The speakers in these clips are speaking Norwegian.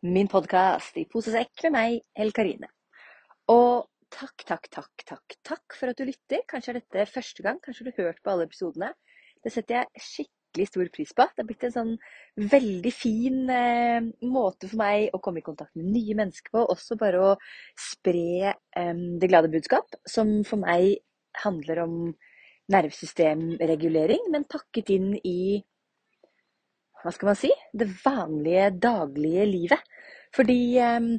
min podkast i Posesekk med meg, Hell Karine. Og takk, takk, takk, takk, takk for at du lytter. Kanskje er dette første gang, kanskje du har hørt på alle episodene. Det setter jeg skikkelig stor pris på. Det har blitt en sånn veldig fin eh, måte for meg å komme i kontakt med nye mennesker på. Også bare å spre eh, det glade budskap, som for meg handler om nervesystemregulering, men pakket inn i hva skal man si, det vanlige, daglige livet. Fordi ehm,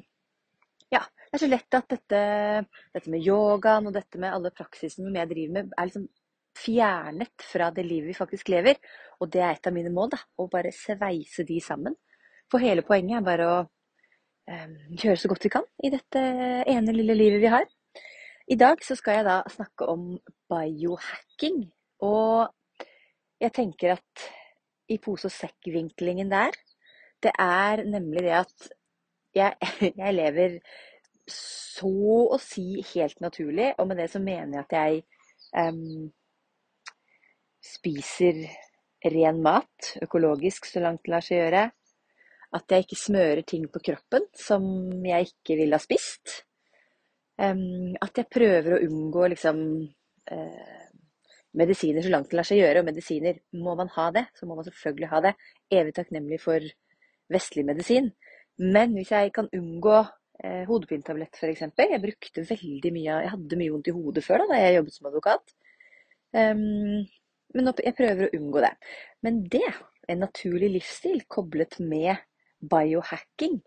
ja, det er så lett at dette, dette med yogaen og dette med alle praksisene jeg driver med, er liksom fjernet fra det livet vi faktisk lever. Og det er et av mine mål, da. Å bare sveise de sammen. For hele poenget er bare å um, gjøre så godt vi kan i dette ene lille livet vi har. I dag så skal jeg da snakke om biohacking. Og jeg tenker at i pose og sekk-vinklingen der, det er nemlig det at jeg, jeg, lever så å si helt naturlig, og med det så mener jeg at jeg um, spiser ren mat, økologisk så langt det lar seg gjøre. At jeg ikke smører ting på kroppen som jeg ikke ville ha spist. Um, at jeg prøver å unngå liksom uh, medisiner så langt det lar seg gjøre. Og medisiner, må man ha det, så må man selvfølgelig ha det. Evig takknemlig for vestlig medisin. Men hvis jeg kan unngå eh, hodepinetablett f.eks. Jeg brukte veldig mye Jeg hadde mye vondt i hodet før da, da jeg jobbet som advokat. Um, men jeg prøver å unngå det. Men det, en naturlig livsstil koblet med biohacking,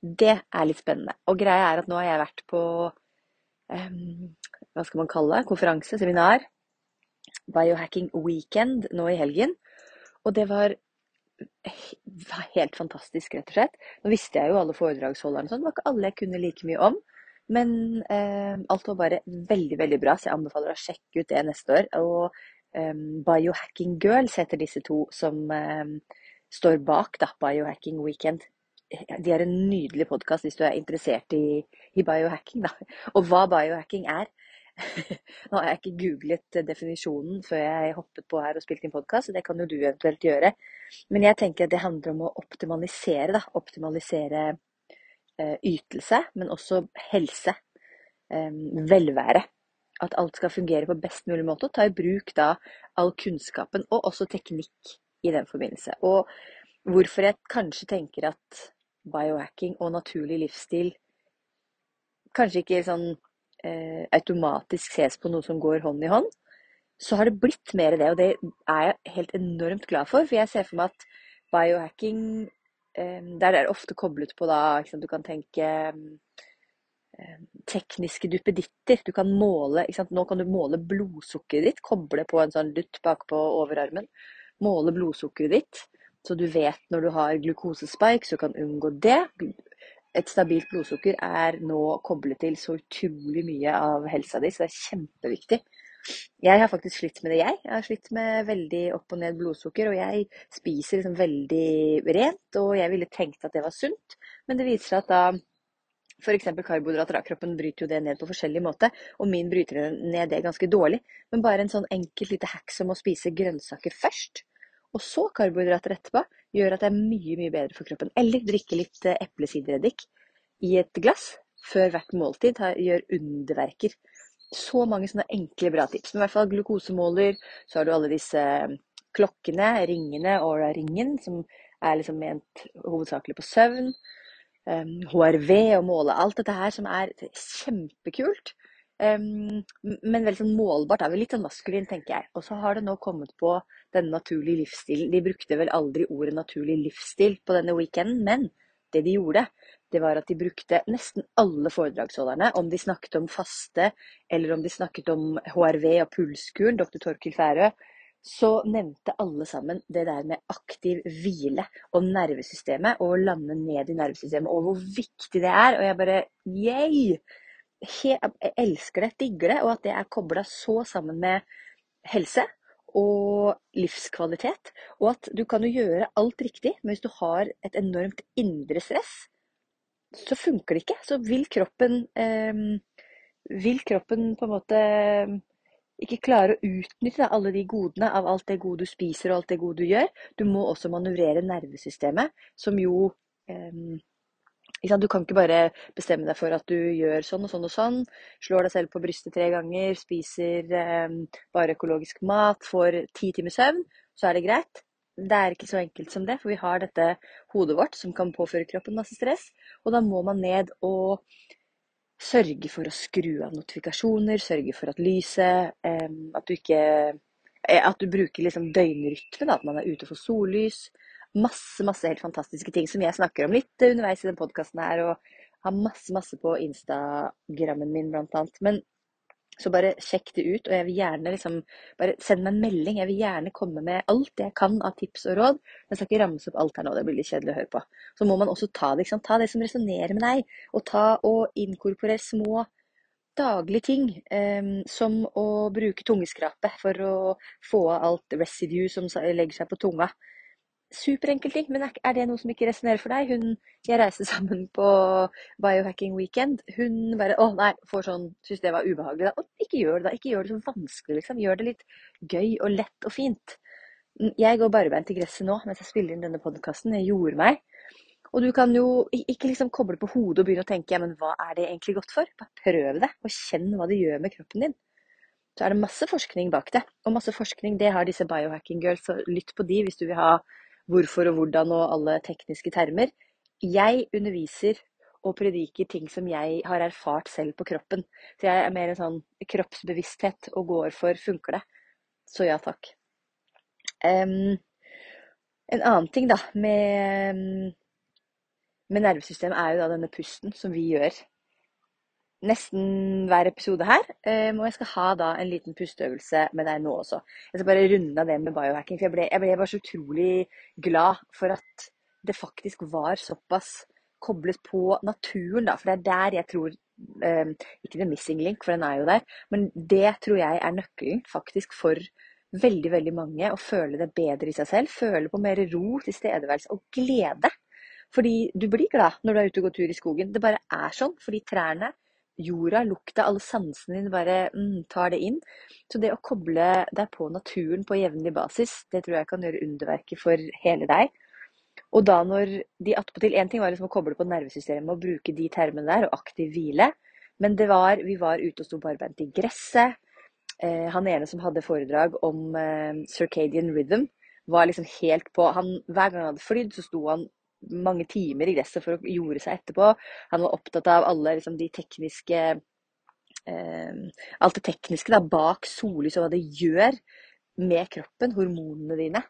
det er litt spennende. Og greia er at nå har jeg vært på um, hva skal man kalle det, konferanse, seminar, Biohacking Weekend nå i helgen. Og det var helt fantastisk, rett og slett. Nå visste jeg jo alle foredragsholderne, sånn. det var ikke alle jeg kunne like mye om. Men eh, alt var bare veldig, veldig bra, så jeg anbefaler å sjekke ut det neste år. Og eh, Biohacking Girls heter disse to som eh, står bak da, Biohacking Weekend. De er en nydelig podkast hvis du er interessert i, i biohacking. Da. Og hva biohacking er, Nå har jeg ikke googlet definisjonen før jeg hoppet på her og spilte inn podkast, det kan jo du eventuelt gjøre. Men jeg tenker at det handler om å optimalisere, da. Optimalisere eh, ytelse, men også helse. Eh, velvære. At alt skal fungere på best mulig måte. Og ta i bruk da all kunnskapen, og også teknikk i den forbindelse. Og hvorfor jeg kanskje tenker at biohacking og naturlig livsstil kanskje ikke sånn eh, automatisk ses på noe som går hånd i hånd, så har det blitt mer det. Og det er jeg helt enormt glad for. For jeg ser for meg at biohacking eh, Der er det ofte koblet på da sant, Du kan tenke eh, tekniske duppeditter. Du kan måle Nå kan du måle blodsukkeret ditt. Koble på en sånn lutt bakpå overarmen. Måle blodsukkeret ditt. Så du vet når du har glukosespike, så kan unngå det et stabilt blodsukker er nå koblet til så utrolig mye av helsa di, så det er kjempeviktig. Jeg har faktisk slitt med det, jeg. Jeg har slitt med veldig opp og ned blodsukker, og jeg spiser liksom veldig rent, og jeg ville tenkt at det var sunt, men det viser seg at da F.eks. karbohydrater. Kroppen bryter jo det ned på forskjellig måte, og min bryter ned det ganske dårlig. Men bare en sånn enkelt lite hack som å spise grønnsaker først, og så karbohydrater etterpå, gjør at det er mye mye bedre for kroppen. Eller drikke litt eh, eplesidereddik i et glass før hvert måltid gjør underverker. Så mange sånne enkle, bra tips. Men i hvert fall glukosemåler, så har du alle disse eh, klokkene, ringene, Aura-ringen, som er liksom ment hovedsakelig på søvn. HRV og måle alt dette her, som er kjempekult. Men veldig sånn målbart. er vel litt sånn maskulin, tenker jeg. Og så har det nå kommet på denne naturlige livsstilen. De brukte vel aldri ordet naturlig livsstil på denne weekenden, men det de gjorde, det var at de brukte nesten alle foredragsholderne, om de snakket om faste, eller om de snakket om HRV og pulskuren, dr. Torkil Færø, så nevnte alle sammen det der med aktiv hvile og nervesystemet, og å lande ned i nervesystemet, og hvor viktig det er. Og jeg bare yay! Jeg elsker det, digger det, og at det er kobla så sammen med helse og livskvalitet. Og at du kan jo gjøre alt riktig, men hvis du har et enormt indre stress, så funker det ikke. Så vil kroppen eh, Vil kroppen på en måte ikke klare å utnytte alle de godene av alt det gode du spiser og alt det gode du gjør. Du må også manøvrere nervesystemet, som jo eh, du kan ikke bare bestemme deg for at du gjør sånn og sånn og sånn. Slår deg selv på brystet tre ganger, spiser eh, bare økologisk mat, får ti timers søvn, så er det greit. Det er ikke så enkelt som det, for vi har dette hodet vårt som kan påføre kroppen masse stress. Og da må man ned og sørge for å skru av notifikasjoner, sørge for at lyset eh, At du ikke eh, At du bruker liksom døgnrytmen, at man er ute for sollys. Masse, masse helt fantastiske ting som jeg snakker om litt underveis i den podkasten her, og har masse, masse på Instagrammen min, blant annet. Men så bare sjekk det ut, og jeg vil gjerne liksom Bare send meg en melding. Jeg vil gjerne komme med alt jeg kan av tips og råd. Jeg skal ikke ramse opp alt her nå, det blir litt kjedelig å høre på. Så må man også ta det. Ta det som resonnerer med deg, og ta og inkorporere små daglige ting, um, som å bruke tungeskrape for å få av alt residue som legger seg på tunga superenkel ting, men er det noe som ikke resonnerer for deg? Hun jeg reiste sammen på biohacking weekend. Hun bare Å, nei, får sånn Syns det var ubehagelig. Da. Og ikke gjør det, da. Ikke gjør det så vanskelig, liksom. Gjør det litt gøy og lett og fint. Jeg går barbeint i gresset nå mens jeg spiller inn denne podkasten. Jeg gjorde meg. Og du kan jo ikke liksom koble på hodet og begynne å tenke ja, men hva er det egentlig godt for? Bare prøv det, og kjenn hva det gjør med kroppen din. Så er det masse forskning bak det. Og masse forskning, det har disse biohacking girls, så lytt på de hvis du vil ha hvorfor og hvordan og alle tekniske termer. Jeg underviser og prediker ting som jeg har erfart selv på kroppen. Så jeg er mer en sånn kroppsbevissthet og går for funker det. Så ja takk. Um, en annen ting da med, med nervesystemet er jo da denne pusten som vi gjør nesten hver episode her. Um, og jeg skal ha da en liten pusteøvelse med deg nå også. Jeg skal bare runde av det med biohacking. For jeg ble, jeg ble bare så utrolig glad for at det faktisk var såpass koblet på naturen, da. For det er der jeg tror um, Ikke the missing link, for den er jo der. Men det tror jeg er nøkkelen faktisk for veldig, veldig mange å føle det bedre i seg selv. Føle på mer ro, tilstedeværelse og glede. Fordi du blir glad når du er ute og går tur i skogen. Det bare er sånn. Fordi trærne jorda, lukta, alle sansene dine bare mm, tar det inn. Så det å koble deg på naturen på jevnlig basis, det tror jeg kan gjøre underverket for hele deg. Og da når de attpåtil Én ting var liksom å koble på nervesystemet og bruke de termene der, og aktiv hvile. Men det var, vi var ute og sto barbeint i gresset. Eh, han ene som hadde foredrag om eh, circadian rhythm, var liksom helt på han, Hver gang han hadde flydd, så sto han mange timer i gresset for å jorde seg etterpå. Han var opptatt av alle liksom, de tekniske eh, Alt det tekniske da, bak sollys og hva det gjør med kroppen, hormonene dine.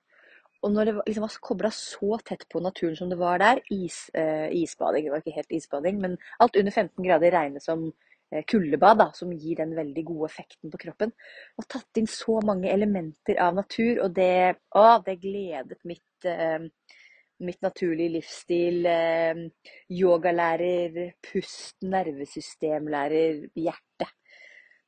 Og når det liksom var kobla så tett på naturen som det var der, is, eh, isbading Det var ikke helt isbading, men alt under 15 grader regnes som eh, kuldebad, da, som gir den veldig gode effekten på kroppen. Og tatt inn så mange elementer av natur, og det, å, det gledet mitt eh, mitt naturlige livsstil, eh, yogalærer, pust, nervesystemlærer, hjerte.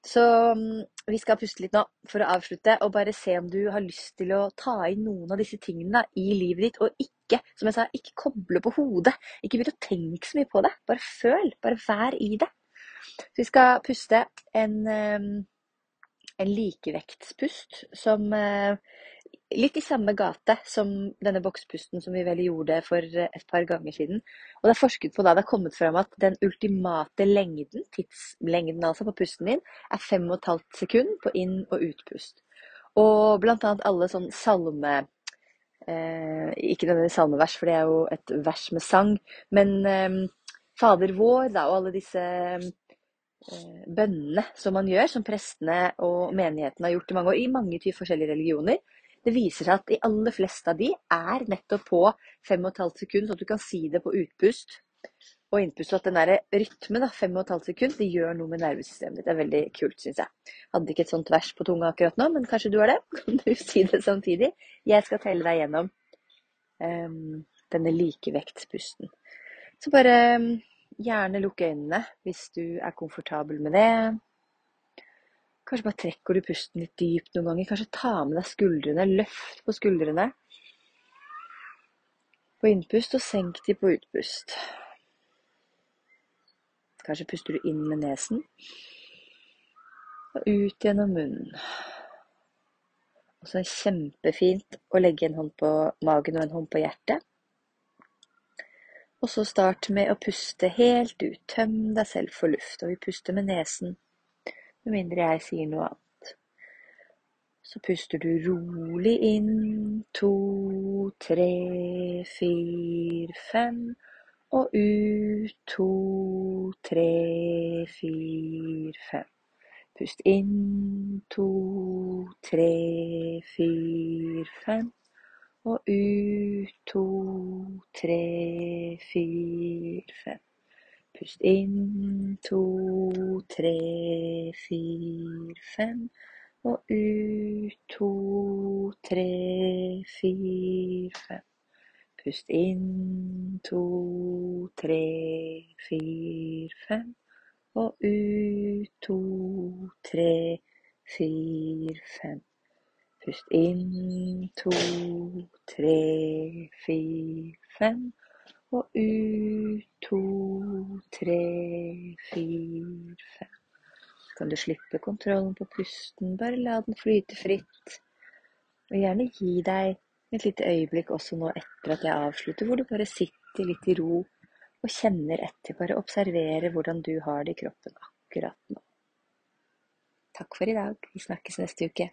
Så mm, vi skal puste litt nå for å avslutte, og bare se om du har lyst til å ta inn noen av disse tingene i livet ditt, og ikke, som jeg sa, ikke koble på hodet. Ikke begynn å tenke så mye på det. Bare føl. Bare vær i det. Så vi skal puste en, eh, en likevektspust som eh, litt i samme gate som denne bokspusten som vi vel gjorde for et par ganger siden. Og det er forsket på da det er kommet fram at den ultimate lengden, tidslengden altså på pusten din, er 5,5 sekund på inn- og utpust. Og blant annet alle sånn salme eh, Ikke denne salmevers, for det er jo et vers med sang, men eh, Fader vår da, og alle disse eh, bønnene som man gjør, som prestene og menigheten har gjort i mange år, i mange forskjellige religioner, det viser seg at de aller fleste av de er nettopp på 5,5 sekunder, så du kan si det på utpust Og innpust. Og at den der rytmen, da, fem og et halvt sekund, det gjør noe med nervesystemet ditt. Det er veldig kult, syns jeg. Hadde ikke et sånt vers på tunga akkurat nå, men kanskje du har det? Kan du si det samtidig? Jeg skal telle deg gjennom um, denne likevektspusten. Så bare um, gjerne lukk øynene hvis du er komfortabel med det. Kanskje bare trekker du pusten litt dypt noen ganger. Kanskje ta med deg skuldrene. Løft på skuldrene på innpust, og senk de på utpust. Kanskje puster du inn med nesen og ut gjennom munnen. Og så er det kjempefint å legge en hånd på magen og en hånd på hjertet. Og så start med å puste helt ut. Tøm deg selv for luft. Og vi puster med nesen, med mindre jeg sier noe annet. Så puster du rolig inn. To, tre, fire, fem. Og ut to, tre, fire, fem. Pust inn to, tre, fire, fem. Og ut to, tre, fire, fem. Pust inn to, tre, fire, fem. Og ut to, tre, fire, fem. Pust inn to, tre, fire, fem. Og ut to, tre, fire, fem. Pust inn to, tre, fire, fem. Og ut to, tre, fire, fem. Kan du slippe kontrollen på pusten. Bare la den flyte fritt. Og gjerne gi deg et lite øyeblikk også nå etter at jeg avslutter, hvor du bare sitter litt i ro og kjenner etter. Bare observerer hvordan du har det i kroppen akkurat nå. Takk for i dag. Vi snakkes neste uke.